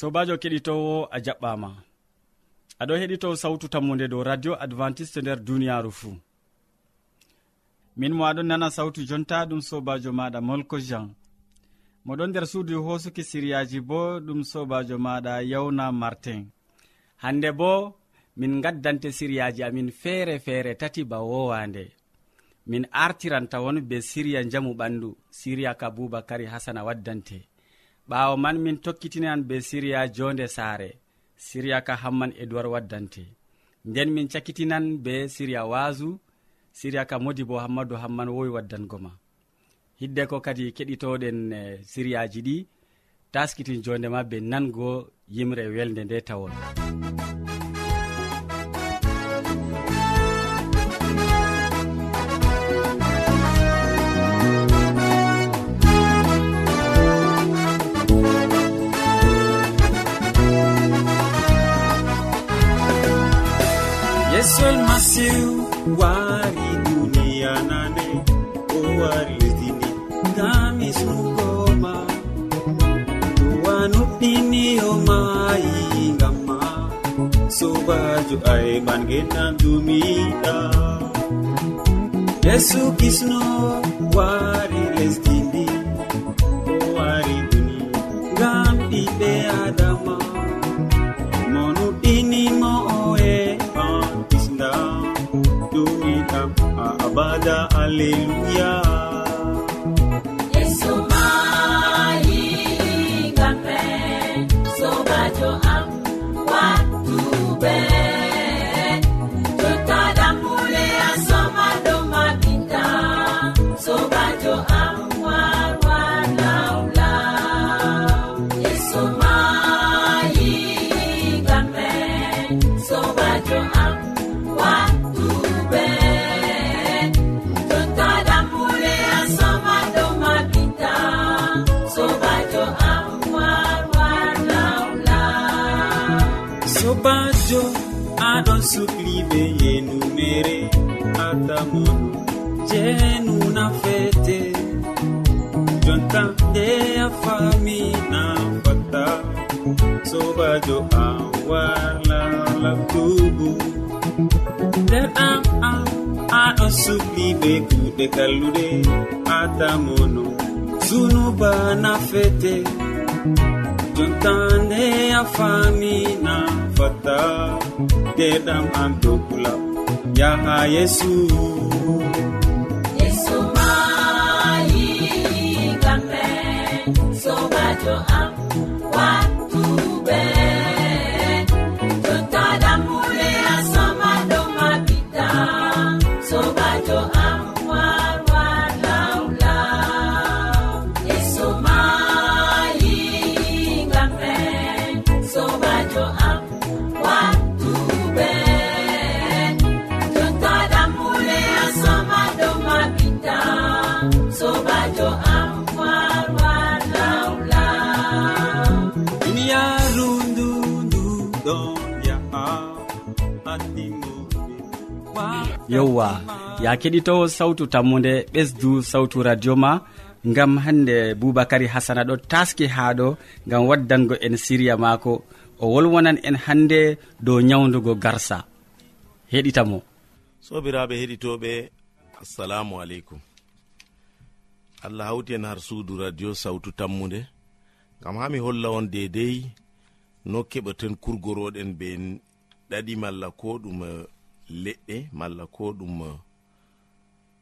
sobajo keɗitowo a jaɓɓama. Aɗo heɗito sawtu tammude dow radio adventiste nder duniyaru fuu. Min mo aɗon nana sawtu jonta ɗum sobajo maɗa molko jean. Moɗon nder suudu hosuki siriyaji bo ɗum sobajo maɗa yawna martin. Hande bo min gaddante siriyaji amin feere feere tati ba wowande min artiranta won be siriya jamu ɓandu siriya ka boubacary hasana waddante. ɓaawo man min tokkitinan be siriya jonde saare. Siriya ka hamman edoir waddante. Nden min cakkitinan be siriya waasu. Siriya ka modi bo hammadou hamman wowi waddango ma. Hidde ko kadi keɗitoɗen e, siriyaji ɗi taskitin jondema be nango yimre welde nde tawon. masiw wari duniyanane o wari lesdini ngami sugoma duwanuɗɗiniyomayi ngamma sobajo ayman genan dumiɗa yesu kisno wari nde a famina fatta sobajo a wala labtubu nder am am aɗo subli be kuɗe kallude atamono zunuba nafete jontande a famina fatta nderɗam am dokula yaha yesu. to yewwa ya keɗitowo sawtu tammude ɓesdu sawtu radio ma gam hande boubacary hasana ɗo taski ha ɗo gam waddango en siriya maako. O wolwonan en hande dow nyawdugo garsa. Heɗitamo. Sobiraɓe heɗitoɓe assalamu aleykum. Allah hawti en har suudu radio sawtu tammude. Gam ha mi holla on dedei no keɓaten kurgoroɗen be ɗaɗi malla ko ɗum leɗɗe malla ko ɗum eh,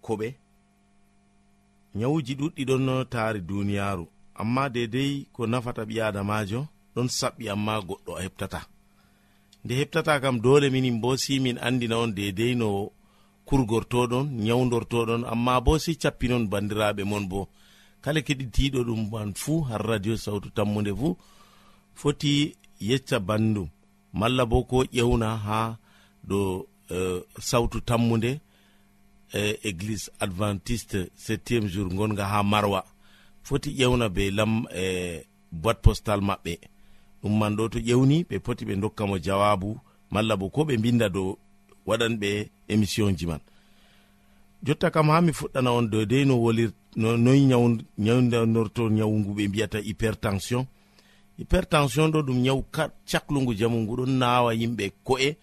koɓe. Nyawuji ɗuɗɗi ɗon eh, taari duniyaaru. Amma dedei ko nafata ɓi adamajo ɗon saɓɓi amma goɗɗo a heɓtata. Nde heɓtata kam dole minin bo si min andina on dedei no kurgortoɗon nyawdortoɗon amma bo si cappinon bandiraɓe mon bo. Kala keɗitiɗo ɗum man fuu har radio sawtu tammude fuu foti yecca bandum malla bo ko ƴewna ha ɗo Eh, sawtu tammude e église adventiste septiéme jour gonga ha marwa. Foti ƴewna be lam e boite postal maɓɓe. Ɗum man ɗo to ƴewni ɓe poti ɓe dokkamo jawabu malla bo ko ɓe binda dow waɗan ɓe émission ji man. Jotta kam ha mi fuɗɗana on dedei no wolir noyi nyawdanorto nyawu ɓe mbiyata hypertension. Hypertension ɗo ɗum nyawu caklugu jamu ngu ɗon nawa yimɓe ko'e.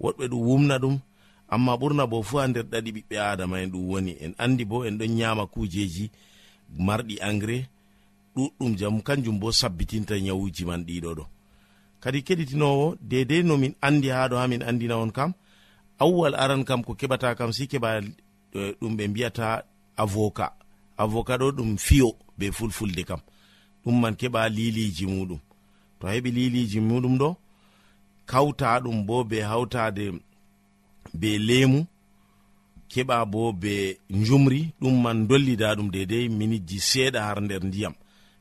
woɗɓe ɗum wumna ɗum. Amma ɓurna bo fu ha nder ɗaɗi ɓiɓɓe adama en ɗum woni. En andi bo en ɗon nyama kujeji marɗi engrais. Ɗuɗɗum jam kanjum bo sabbitinta nyawuji man ɗiɗo ɗo kadi keɗitinowo dedei nomin andi ha ɗo ha min andina on kam awwal aran kam ko keɓata kam si keɓa eh, ɗum ɓe mbiyata avoka. Avoka ɗo ɗum fiyo be fulfulde kam. Ɗum man keɓa liliji muɗum. To a heɓi liliji muɗum ɗo kawta ɗum bo be hawtade be lemu keɓa bo be jumri ɗum man dollida ɗum dedei miniji seeɗa har nder ndiyam.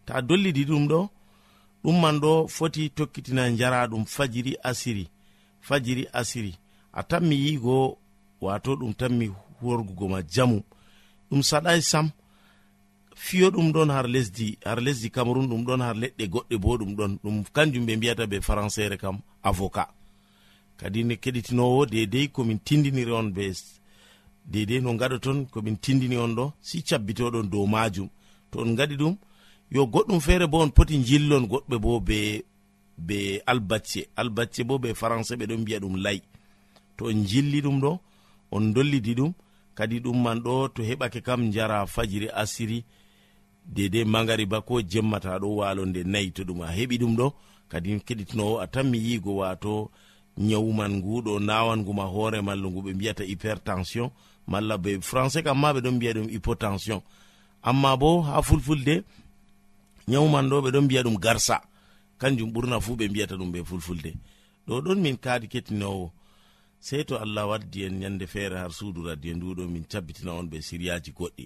Ta dollidi ɗum ɗo ɗum man ɗo foti tokkitina jara ɗum fajiri asiri fajiri asiri. A tanmi yigo wato ɗum tanmi worgugo ma jamu. Ɗum saɗai sam fiyo ɗum ɗon har lesdi har lesdi cameron ɗum ɗon har leɗɗe goɗɗe bo ɗum ɗon ɗum kanjum ɓe mbiyata be françaire kam avocat. Kadi ne keɗitinowo dedei komin tindiniri on be dedei no gaɗoton komin tindini on ɗo si cabbitoɗon dow majum. To on gaɗi ɗum yo goɗɗum feere bo on poti jillon goɗɓe bo be be albacce. Albacce bo be français ɓe ɗon mbiya ɗum lay. To on jilli ɗum ɗo on dollidi ɗum kadi ɗum man ɗo to heɓake kam jara fajiri asiri dedei magariba ko jemmata ɗo walonde nayi to ɗum a heɓi ɗum ɗo. Kadi keɗitinowo a tan mi yigo wato nyawuman nguɗo ɗo hoore malla ngu ɓe mbiyata hypertension. Malla be français kam ma ɓe ɗon mbiya ɗum hypotension. Amma bo ha fulfulde nyawuman ɗo ɓe ɗon mbiya ɗum garsa. Kanjum ɓurna fu ɓe mbiyata ɗum ɓe fulfulde. Ɗo ɗon min kaadi kettinowo. Sey to allah waddi en nyande feere har suudu radio nduɗo min cabbitina on ɓe siryaji goɗɗi.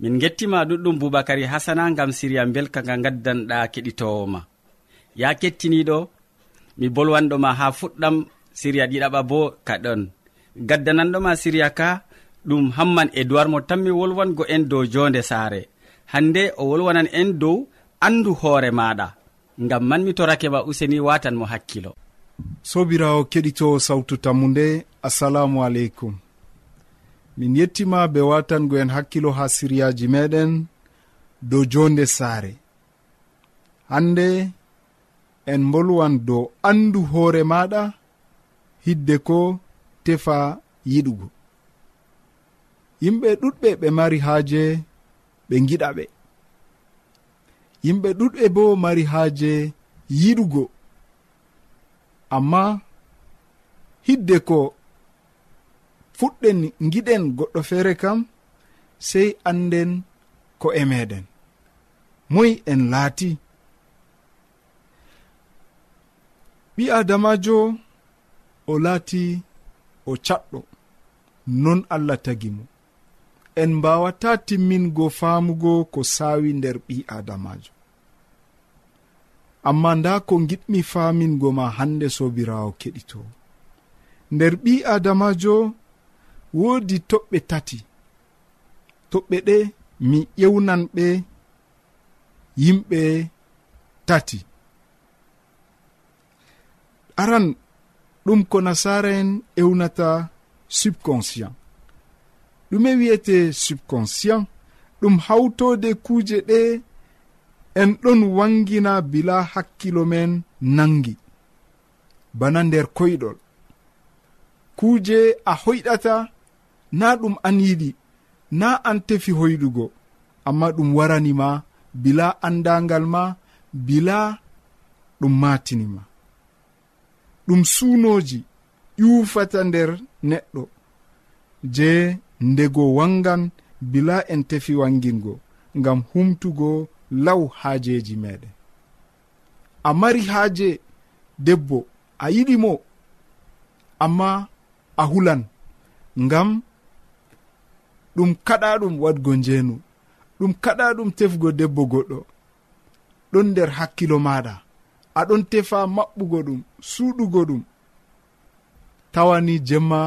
min gettima ɗuɗɗum boubacary hasana gam siriya belka nga gaddanɗa keɗitowoma ya kettiniɗo mi bolwanɗoma ha fuɗɗam siriya ɗiɗaɓa bo kaɗon gaddananɗoma siriya ka ɗum hamman e duwar mo tanmi wolwango en dow jonde saare. Hande o wolwanan en dow andu hoore maɗa. Ngam man mi torake ma useni watan mo hakkilo. Sobirawo keɗitowo sawtu tammu nde assalamu aleykum. min yettima be watango en hakkilo ha siriyaji meɗen dow jonde saare. Hande en bolwan dow andu hoore maɗa hidde ko tefa yiɗugo. Yimɓe ɗuɗɓe ɓe mari haaje ɓe giɗa ɓe. Yimɓe ɗuɗɓe bo mari haaje yiɗugo. Amma hidde ko fuɗɗen giɗen goɗɗo feere kam sey anden ko e meɗen moy en laati. Ɓi adamajo o laati o caɗɗo non allah tagi mo. En mbawata timmingo faamugo ko saawi nder ɓi adamajo amma nda ko giɗmi faamingo ma hande sobirawo keɗito nder ɓi adamajo woodi toɓɓe tati. Toɓɓe ɗe mi ƴewnan ɓe yimɓe tati. Aran ɗum ko nasara en ewnata subconscient. Ɗume wi'ete subconscient ɗum hawtode kuuje ɗe en ɗon wangina bila hakkilo men nangi. Bana nder koyɗol. Kuuje a hoyɗata na ɗum an yiɗi na an tefi hoyɗugo amma ɗum waranima bila andangal ma bila ɗum matinima ɗum suunoji ƴufata nder neɗɗo je ndego wangan bila en tefi wangingo ngam humtugo law haajeji meɗen. A mari haaje debbo a yiɗimo amma a hulan ngam ɗum kaɗa ɗum wadgo njeenu. Ɗum kaɗa ɗum tefgo debbo goɗɗo. Ɗon nder hakkilo maɗa aɗon tefa maɓɓugo ɗum suuɗugo ɗum. Tawani jemma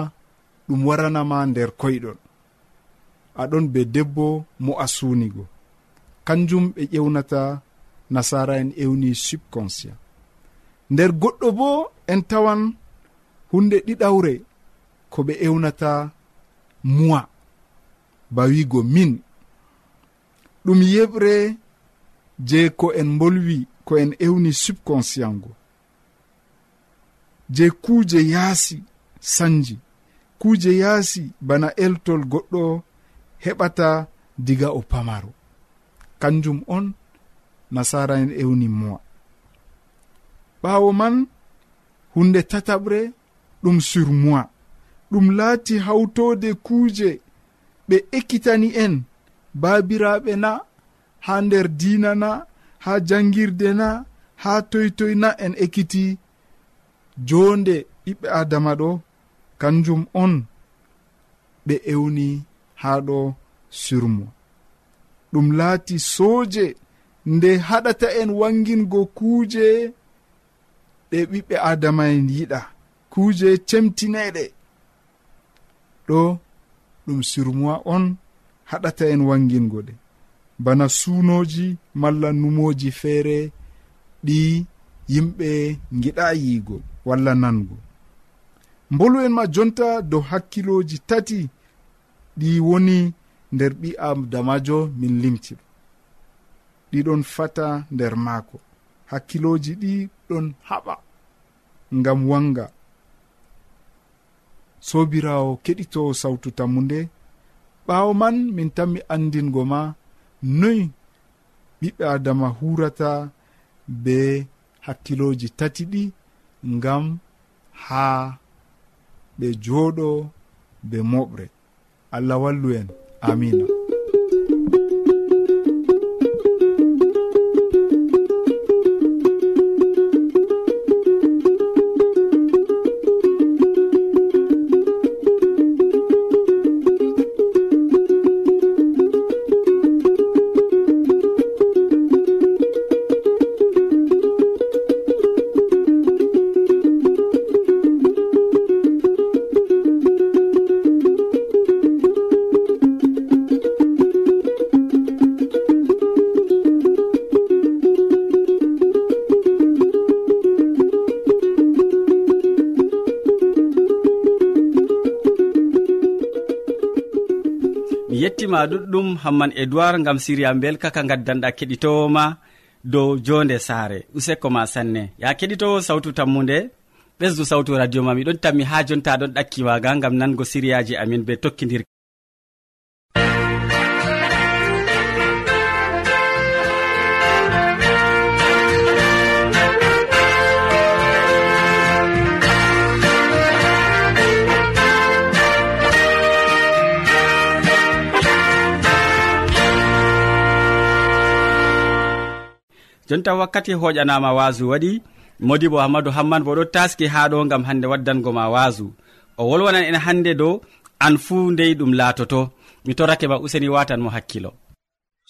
ɗum waranama nder koyɗon. Aɗon be debbo mo a suunigo. Kanjum ɓe ƴewnata nasara en ewni subconscient. Nder goɗɗo bo en tawan hunde ɗiɗawre ko ɓe ewnata muwa. ba wigo min. Ɗum yeɓre je ko en bolwi ko en ewni subconscient go je kuuje yaasi sanji. Kuuje yaasi bana eltol goɗɗo heɓata diga o pamaro kanjum on nasara en ewni moa ɓaawo man hunde tataɓre ɗum sur moi ɗum laati hawtode kuuje ɓe ekkitani en. Baabiraɓe na ha nder diina na ha jangirde na ha toytoy na en ekkiti jonde ɓiɓɓe adama ɗo. Kanjum on ɓe ewni ha ɗo surmo ɗum laati sooje nde haɗata en wangingo kuuje ɗe ɓiɓɓe adama en yiɗa. Kuuje cemtineɗe ɗo ɗum surmoi on haɗata en wangingoɗe bana suunoji malla numoji feere ɗi yimɓe giɗa yiigo walla nango mbolu en ma jonta dow hakkiloji tati ɗi woni nder ɓi adamajo min limtiɗo ɗiɗon fata nder maako. Hakkiloji ɗi ɗon haɓa ngam wanga. sobirawo keɗitowo sawtu tammu nde ɓaawo man min tanmi andingo ma noy ɓiɓɓe adama hurata be hakkiloji tati ɗi ngam haa ɓe jooɗo be moɓre. Allah wallu en. Amina mi yettima ɗuɗɗum hamman edoird gam siriya belka ka gaddanɗa keɗitowoma dow jonde saare. Useko ma sanne. Ya keɗitowo sawtu tammude ɓesdu sawtu radio ma miɗon tammi ha jonta ɗon ɗakkiwaga gam nango siriyaji amin be tokkidir jonta wakkati hoƴanama wasu waɗi modi bo hammadou hamman bo ɗo taski ha ɗo gam hande waddango ma wasu o wolwanan en hande dow an fuu ndey ɗum laatoto. Mi torake ma useni watan mo hakkilo.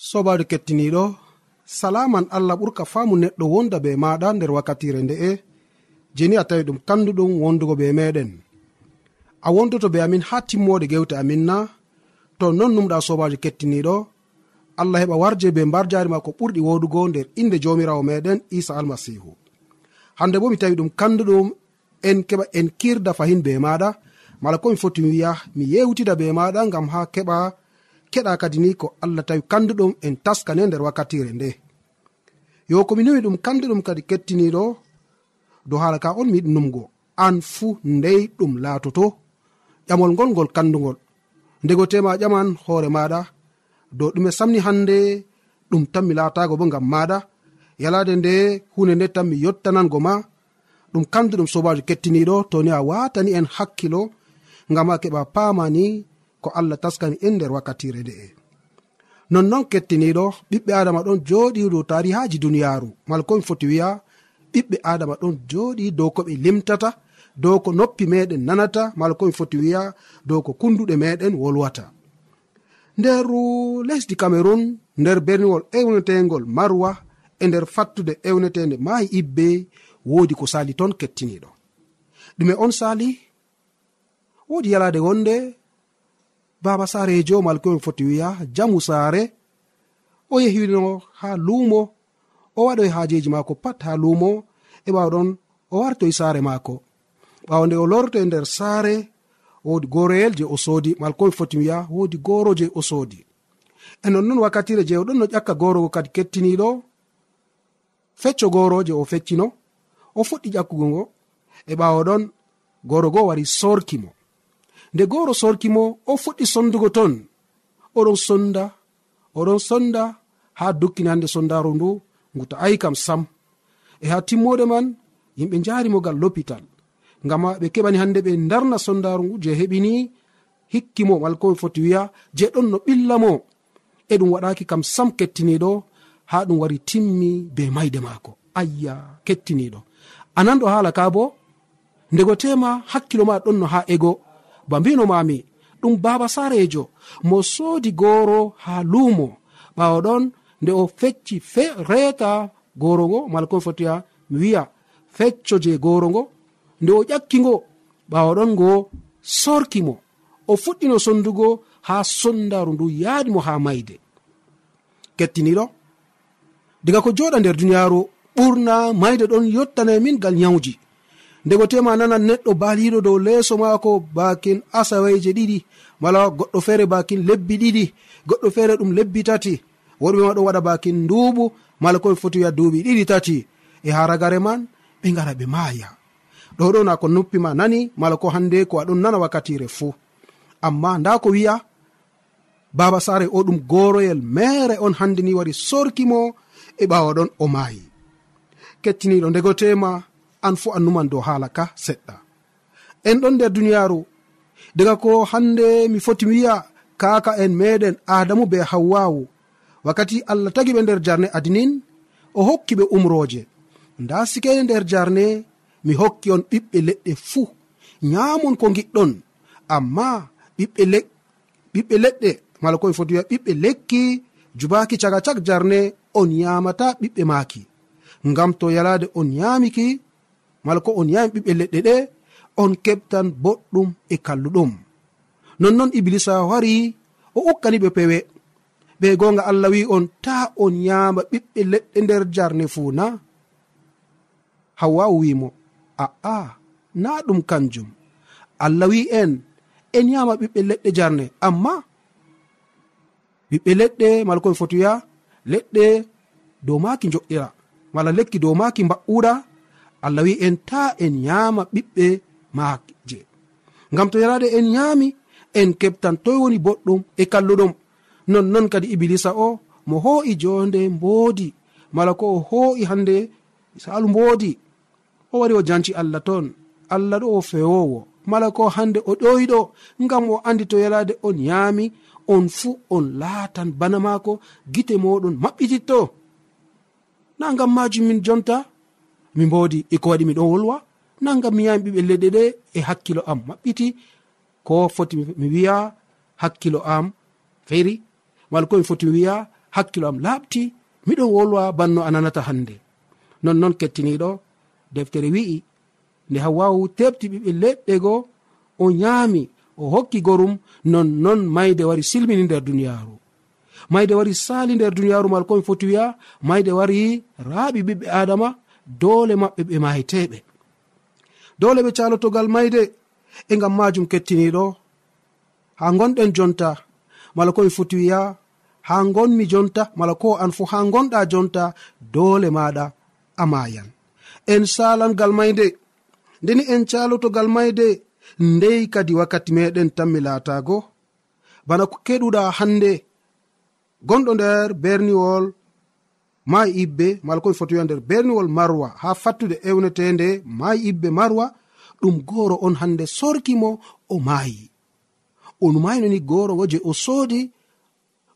Sobajo kettiniɗo salaman allah ɓurka faamu neɗɗo wonda be maɗa nder wakkatire nde'e jeni a tawi ɗum kanduɗum wondugo be meɗen. A wondoto be amin ha timmode gewte amin na to non numɗa sobajo kettiniɗo allah heɓa warje be mbar jari ma ko ɓurɗi wodugo nder inde jomirawo meɗen isa almasihu hande bo mi tawi ɗum kanduɗum en keɓa en kirda fahin be maɗa mala komi foti mi wiya mi yewtida be maɗa gam ha keɓa keɗa kadi ni ko allah tawi kanduɗum en taskane nder wakkatire nde. Yo komi nemi ɗum kanduɗum kadi kettiniɗo dow hala ka on mi yiɗi numgo an fuu ndey ɗum laatoto. Ƴamol ngol ngol kandugol ndego tema ƴaman hoore maɗa dow ɗume samni hande ɗum tan mi laatago bo ngam maɗa yalade nde hunde nde tan mi yottanango ma. Ɗum kanduɗum sobajo kettiniɗo toni a watani en hakkilo ngam a keɓa pamani ko allah taskani en nder wakkatire nde'e nonnon kettiniɗo ɓiɓɓe adama ɗon joɗi dow tarihaji duniyaru mala komi foti wiya ɓiɓɓe adama ɗon joɗi dow ko ɓe limtata dow ko noppi meɗen nanata. Mala komi foti wiya dow ko kunduɗe meɗen wolwata. nder lesdi cameron nder berniwol ewnetegol marwa e nder fattude ewnetende maayi ibbe woodi ko sali ton kettiniɗo ɗume on sali woodi yalade wonde baba sarejo e malkoen foti wiya jamu saare o yehino ha luumo o waɗoy haajeji maako pat ha luumo e ɓawɗon o wartoy saare maako. Ɓawa nde o lorto e nder saare wodi goroyel je o soodi malkomi foti wiya wodi goro je o soodi. E nonnon wakkatire je oɗon no ƴakka gorogo kadi kettiniɗo fecco goro je o feccino o fuɗɗi ƴakkugo ngo e ɓawo ɗon goro go wari sorkimo. Nde goro sorkimo o fuɗɗi sondugo ton oɗon sonda oɗon sonda ha dukkini hande sondaru ndu ngu ta'ai kam sam. E ha timmode man yimɓe jarimo gal lopital. ngam ɓe keɓani hande ɓe darna sondaru ngu je heɓini hikkimo wala foti wiya je ɗon no ɓillamo e ɗum waɗaki kam sam kettiniɗo ha ɗum wari timmi be mayde maako. Ayya kettiniɗo. Anan ɗo haala ka bo ndego tema hakkilo ma ɗon no ha ego. Ba mbino mami ɗum baba sarejo. Mo soodi goro ha luumo. Ɓawo ɗon nde o fecci fe reeta goro ngo mala fotiya mi wiya fecco je goro ngo nde o ƴakkingo ngo ɓawa ɗon ngo sorki mo. O fuɗɗino sondugo ha sondaru ndu yaadimo ha mayde. Kettiniɗo diga ko joɗa nder duniyaru ɓurna mayde ɗon yottana e min gal nyawji. Ndego tema nana neɗɗo baliɗo dow leeso maako bakin asaweje ɗiɗi mala goɗɗo feere bakin lebbi ɗiɗi goɗɗo feere ɗum lebbi tati. Woɗɓe ma ɗon waɗa bakin nduuɓu mala koɓe foti wiya duuɓi ɗiɗi tati. E haragare man ɓe gara ɓe maaya. ɗo ɗo na ko noppima nani mala ko hande ko aɗon nana wakkatire fuu. Amma nda ko wi'a baba sare o ɗum goroyel mere on hande ni wari sorkimo e ɓawaɗon o maayi. Kettiniɗo ndegotema an fu annuman dow haala ka seɗɗa. En ɗon nder duniyaru daga ko hande mi foti wiya kaka en meɗen adamu be hawwawu wakkati allah tagi ɓe nder jarne adinin o hokki ɓe umroje nda sikene nder jarne mi hokki on ɓiɓɓe leɗɗe fuu nyamon ko giɗɗon amma ɓiɓɓe ɓiɓɓe leɗɗe mala komi foti wiya ɓiɓɓe lekki jubaki caga cak jarne on yamata ɓiɓɓe maaki. Ngam to yalade on yamiki mala ko on yami ɓiɓɓe leɗɗe ɗe on keɓtan boɗɗum e kalluɗum. Nonnon iblisa wari o ukkani ɓe pewe. Ɓe gonga allah wi on ta on yama ɓiɓɓe leɗɗe nder jarne fuu na. Hawwawu wimo a'a na ɗum kanjum. Allah wi en en yama ɓiɓɓe leɗɗe jarne. Amma ɓiɓɓe leɗɗe mala koɓe wiya leɗɗe dow maki joƴƴira mala lekki dow maki mba'ura allah wi en ta en yama ɓiɓɓe maje ngam to yarade en yami en keɓtan toy woni boɗɗum e kalluɗum. Nonnon kadi iblisa o mo ho'i jonde mboodi mala ko o ho'i hande salu mboodi. o wari o janci allah ton. Allah ɗo o fewowo. Mala ko hande o ɗoyiɗo ngam o andi to yalade on yaami on fuu on laatan bana maako gite moɗon maɓɓititto. Na ngam majum min jonta mi mbodi eko waɗi miɗon wolwa. Na ngam mi yami ɓiɓɓe leɗɗe ɗe e hakkilo am maɓɓiti. Ko foti mi wiya hakkilo am feri mala komi foti mi wiya hakkilo am laaɓti miɗon wolwa banno a nanata hande nonnon kettiniɗo deftere wi'i nde hawawu tebti ɓiɓɓe leɗɗe go o nyaami o hokki gorum nonnon mayde wari silmini nder duniyaaru. Mayde wari sali nder duniyaaru mal komi foti wiya mayde wari raaɓi ɓiɓɓe adama doole maɓɓe ɓe mayteɓe doole ɓe calotogal mayde e gam majum kettiniɗo ha gonɗen jonta mala komi foti wiya ha gonmi jonta mala ko an fu ha gonɗa jonta doole maɗa a mayan en salangal mayde. Ndeni en calotogal mayde ndey kadi wakkati meɗen tanmi laatago. Bana ko keɗuɗa hande. Gonɗo nder berniwol ma ibbe mala komi foti wiya nder berniwol marwa ha fattude ewnetende ma ibbe marwa ɗum goro on hande sorkimo o maayi. On maynoni goro ngo je o soodi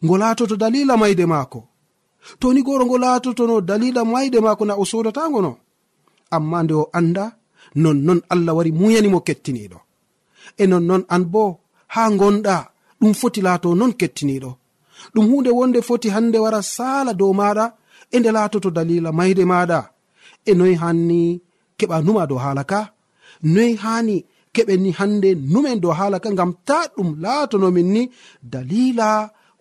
ngo laatoto dalila mayde maako. To ni goro ngo laatotono dalila mayde maako na o sodatango no? amma nde o anda nonnon allah wari muyanimo kettiniɗo. E nonnon an bo ha gonɗa ɗum foti laato non kettiniɗo. Ɗum hunde wonde foti hande wara sala dow maɗa e nde laatoto dalila mayde maɗa. E noyi hanni keɓa numa dow hala ka? Noyi hani keɓenni hande numen dow hala ka ngam ta ɗum laatonomin ni? Dalila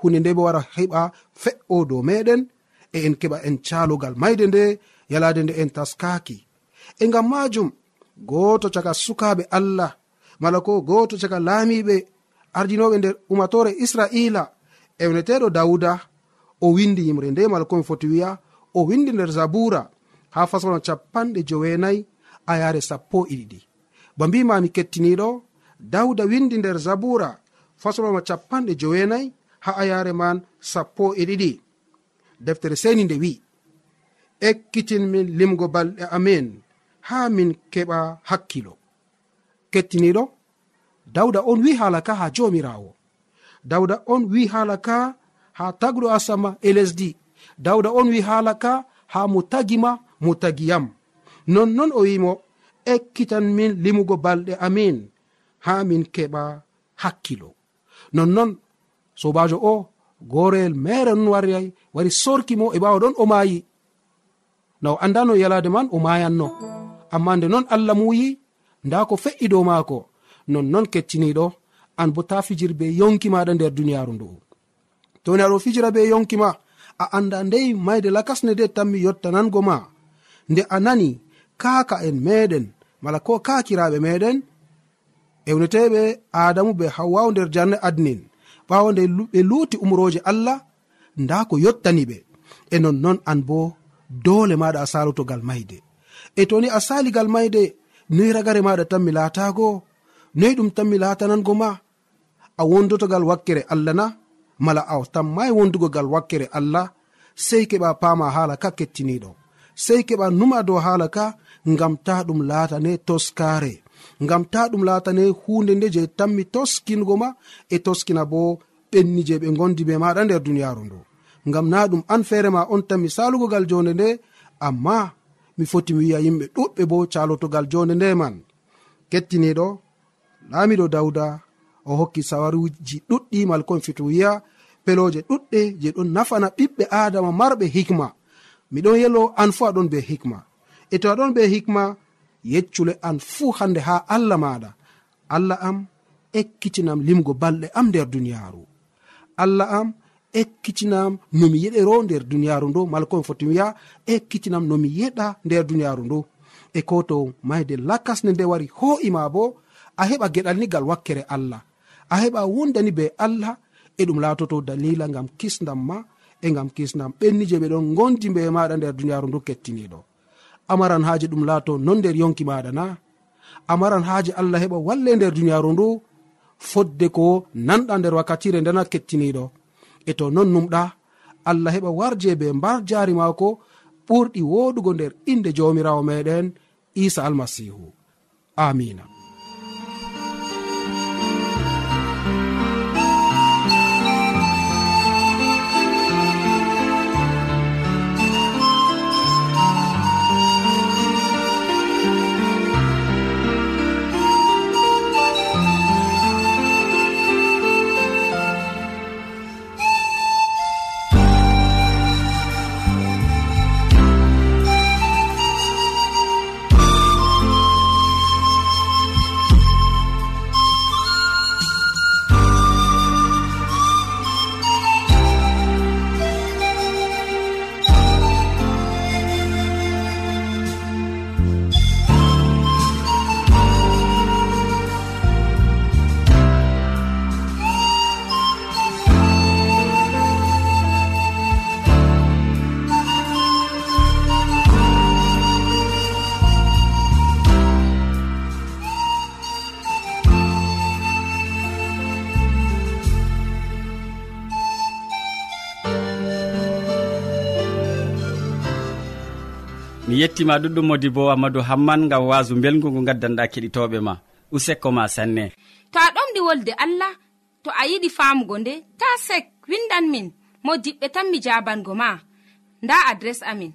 hunde nde ɓe wara heɓa fe'o dow meɗen e en keɓa en calogal mayde nde yalade nde en taskaki e ngam majum goto caka sukaɓe allah mala ko goto caka laamiɓe ardinoɓe nder umatore israila ewneteɗo dawuda o windi yimre nde mala komi foti wiya o windi nder zabura ha fasono capanɗe jowenayi a yare sappo e iɗiɗi ba mbimami kettiniɗo dawda windi nder zabura fasoloma capanɗe jowenayi ha ayare man sappo e ɗiɗi. Deftere seni nde wi ekkitin min limgo balɗe amin. ha min keɓa hakkilo. Kettiniɗo dawda on wi hala ka ha jomirawo dawda on wi hala ka ha tagɗo asama e lesdi. Dawda on wi hala ka ha mo tagima mo tagiyam nonnon o wimo ekkitan min limugo balɗe amin ha min keɓa hakkilo. Nonnon sobajo o goreyel mere non wari wari sorkimo e ɓawa ɗon o maayi. Naw andano yalade man o mayanno amma nde non allah muyi nda ko fe'i dow maako nonnon kecciniɗo an bo ta fijir be yonki maɗa nder duniyaaru ndu'u to ni aɗo fijira be yonki ma a anda ndey mayde lakasne de tanmi yottanango ma. Nde a nani kaaka en meɗen mala ko kakiraɓe meɗen ewneteɓe adamu be hawwawo nder jarne adnin. Ɓawo nde ɓe luuti umroje allah nda ko yottaniɓe e nonnon an bo dole maɗa a salotogal mayde. e toni a saligal mayde noyi ragare maɗa tan mi laatago noyi ɗum tan mi latanango ma? A wondotogal wakkere allah na? Mala a tammai wondugogal wakkere allah sei keɓa pama hala ka kettiniɗo sei keɓa numa dow hala ka ngam ta ɗum laatane toskare ngam ta ɗum laatane hunde nde je tanmi toskingo ma e toskina bo ɓenni je ɓe gondi be maɗa nder duniyaru ndu. Ngam na ɗum an feere ma on tanmi salugogal jonde nde amma mi foti mi wiya yimɓe ɗuɗɓe bo calotogal jonde nde man. Kettiniɗo laamiɗo dawda o hokki sawaruji ɗuɗɗi malkomi fito wiya peloje ɗuɗɗe je ɗon nafana ɓiɓɓe adama marɓe hikma. Miɗon yelo an fu aɗon be hikma. E to aɗon be hikma yeccule an fuu hande ha allah maɗa allah am ekkitinam limgo balɗe am nder duniyaaru. Allah am ekkitinam nomi yeɗero nder duniyaru ndo mala komi foti wiya ekkitinam nomi yeɗa nder duniyaru ndo e ko to mayde lakasne nde wari ho'ima bo a heɓa geɗalnigal wakkere allah. A heɓa wondani be allah e ɗum latoto dalila gam kisdam ma e gam kisdam ɓenni je ɓeɗon gondi be maɗa nder duniyaru ndu kettiniɗo. Amaran haaji ɗum laato non nder yonki maɗa na. Amaran haaji allah heɓa walle nder duniyaru ndu fodde ko nanɗa nder wakkatire ndena kettiniɗo. e to non numɗa allah heɓa warje be mbar jaari maako ɓurɗi woɗugo nder inde jawmirawo meɗen isa almasihu. Amina. yettima ɗuɗɗum modi bo amadou hamman gam wasu belgu ngu gaddanɗa keɗitoɓe ma. Useko ma sanne. To a ɗomɗi wolde allah to a yiɗi famugo nde ta sek windan min. Mo diɓɓe tan mi jabango ma. Nda adres amin.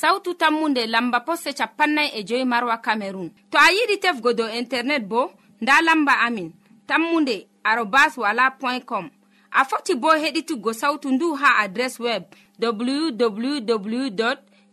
Sautu tammunde lamba posse capannay e joyi marwa camerun to a yiɗi tefgo dow internet bo nda lamba amin. Tammunde arobas wala point com. A foti bo heɗituggo sautu ndu ha adres web www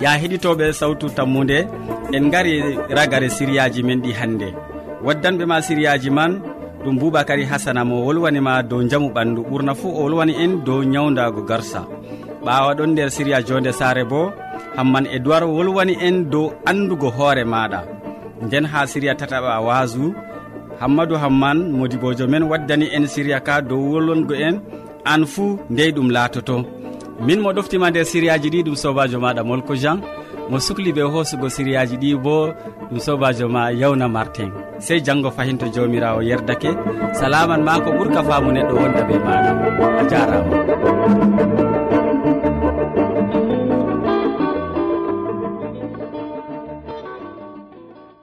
ya heɗitoɓe sawtu tammude en gari ragare siriyaji men ɗi hannde waddanɓe ma siriyaji man ɗum boubacary hasana mo wolwanima dow jamu ɓandu. Ɓurna fuu o wolwani en dow ñawdago garsa. Ɓawa ɗon nder siriya jonde saare bo hamman e duwar wolwani en dow andugo hoore maɗa nden ha siriya tataɓa wasu hammadou hamman modibojo men waddani en siriya ka dow wolwango en an fuu ndey ɗum laatoto. min mo ɗoftima nder siriyaji ɗi ɗum sobajo maɗa molko jean. Mo sukli ɓe hoosugo siriyaji ɗi bo ɗum sobajo ma yawna martin. Sey janggo fayin to jawmirawo yerdake. Salaman ma ko ɓuurka famu neɗɗo wonda ɓe maɗa. A jarama.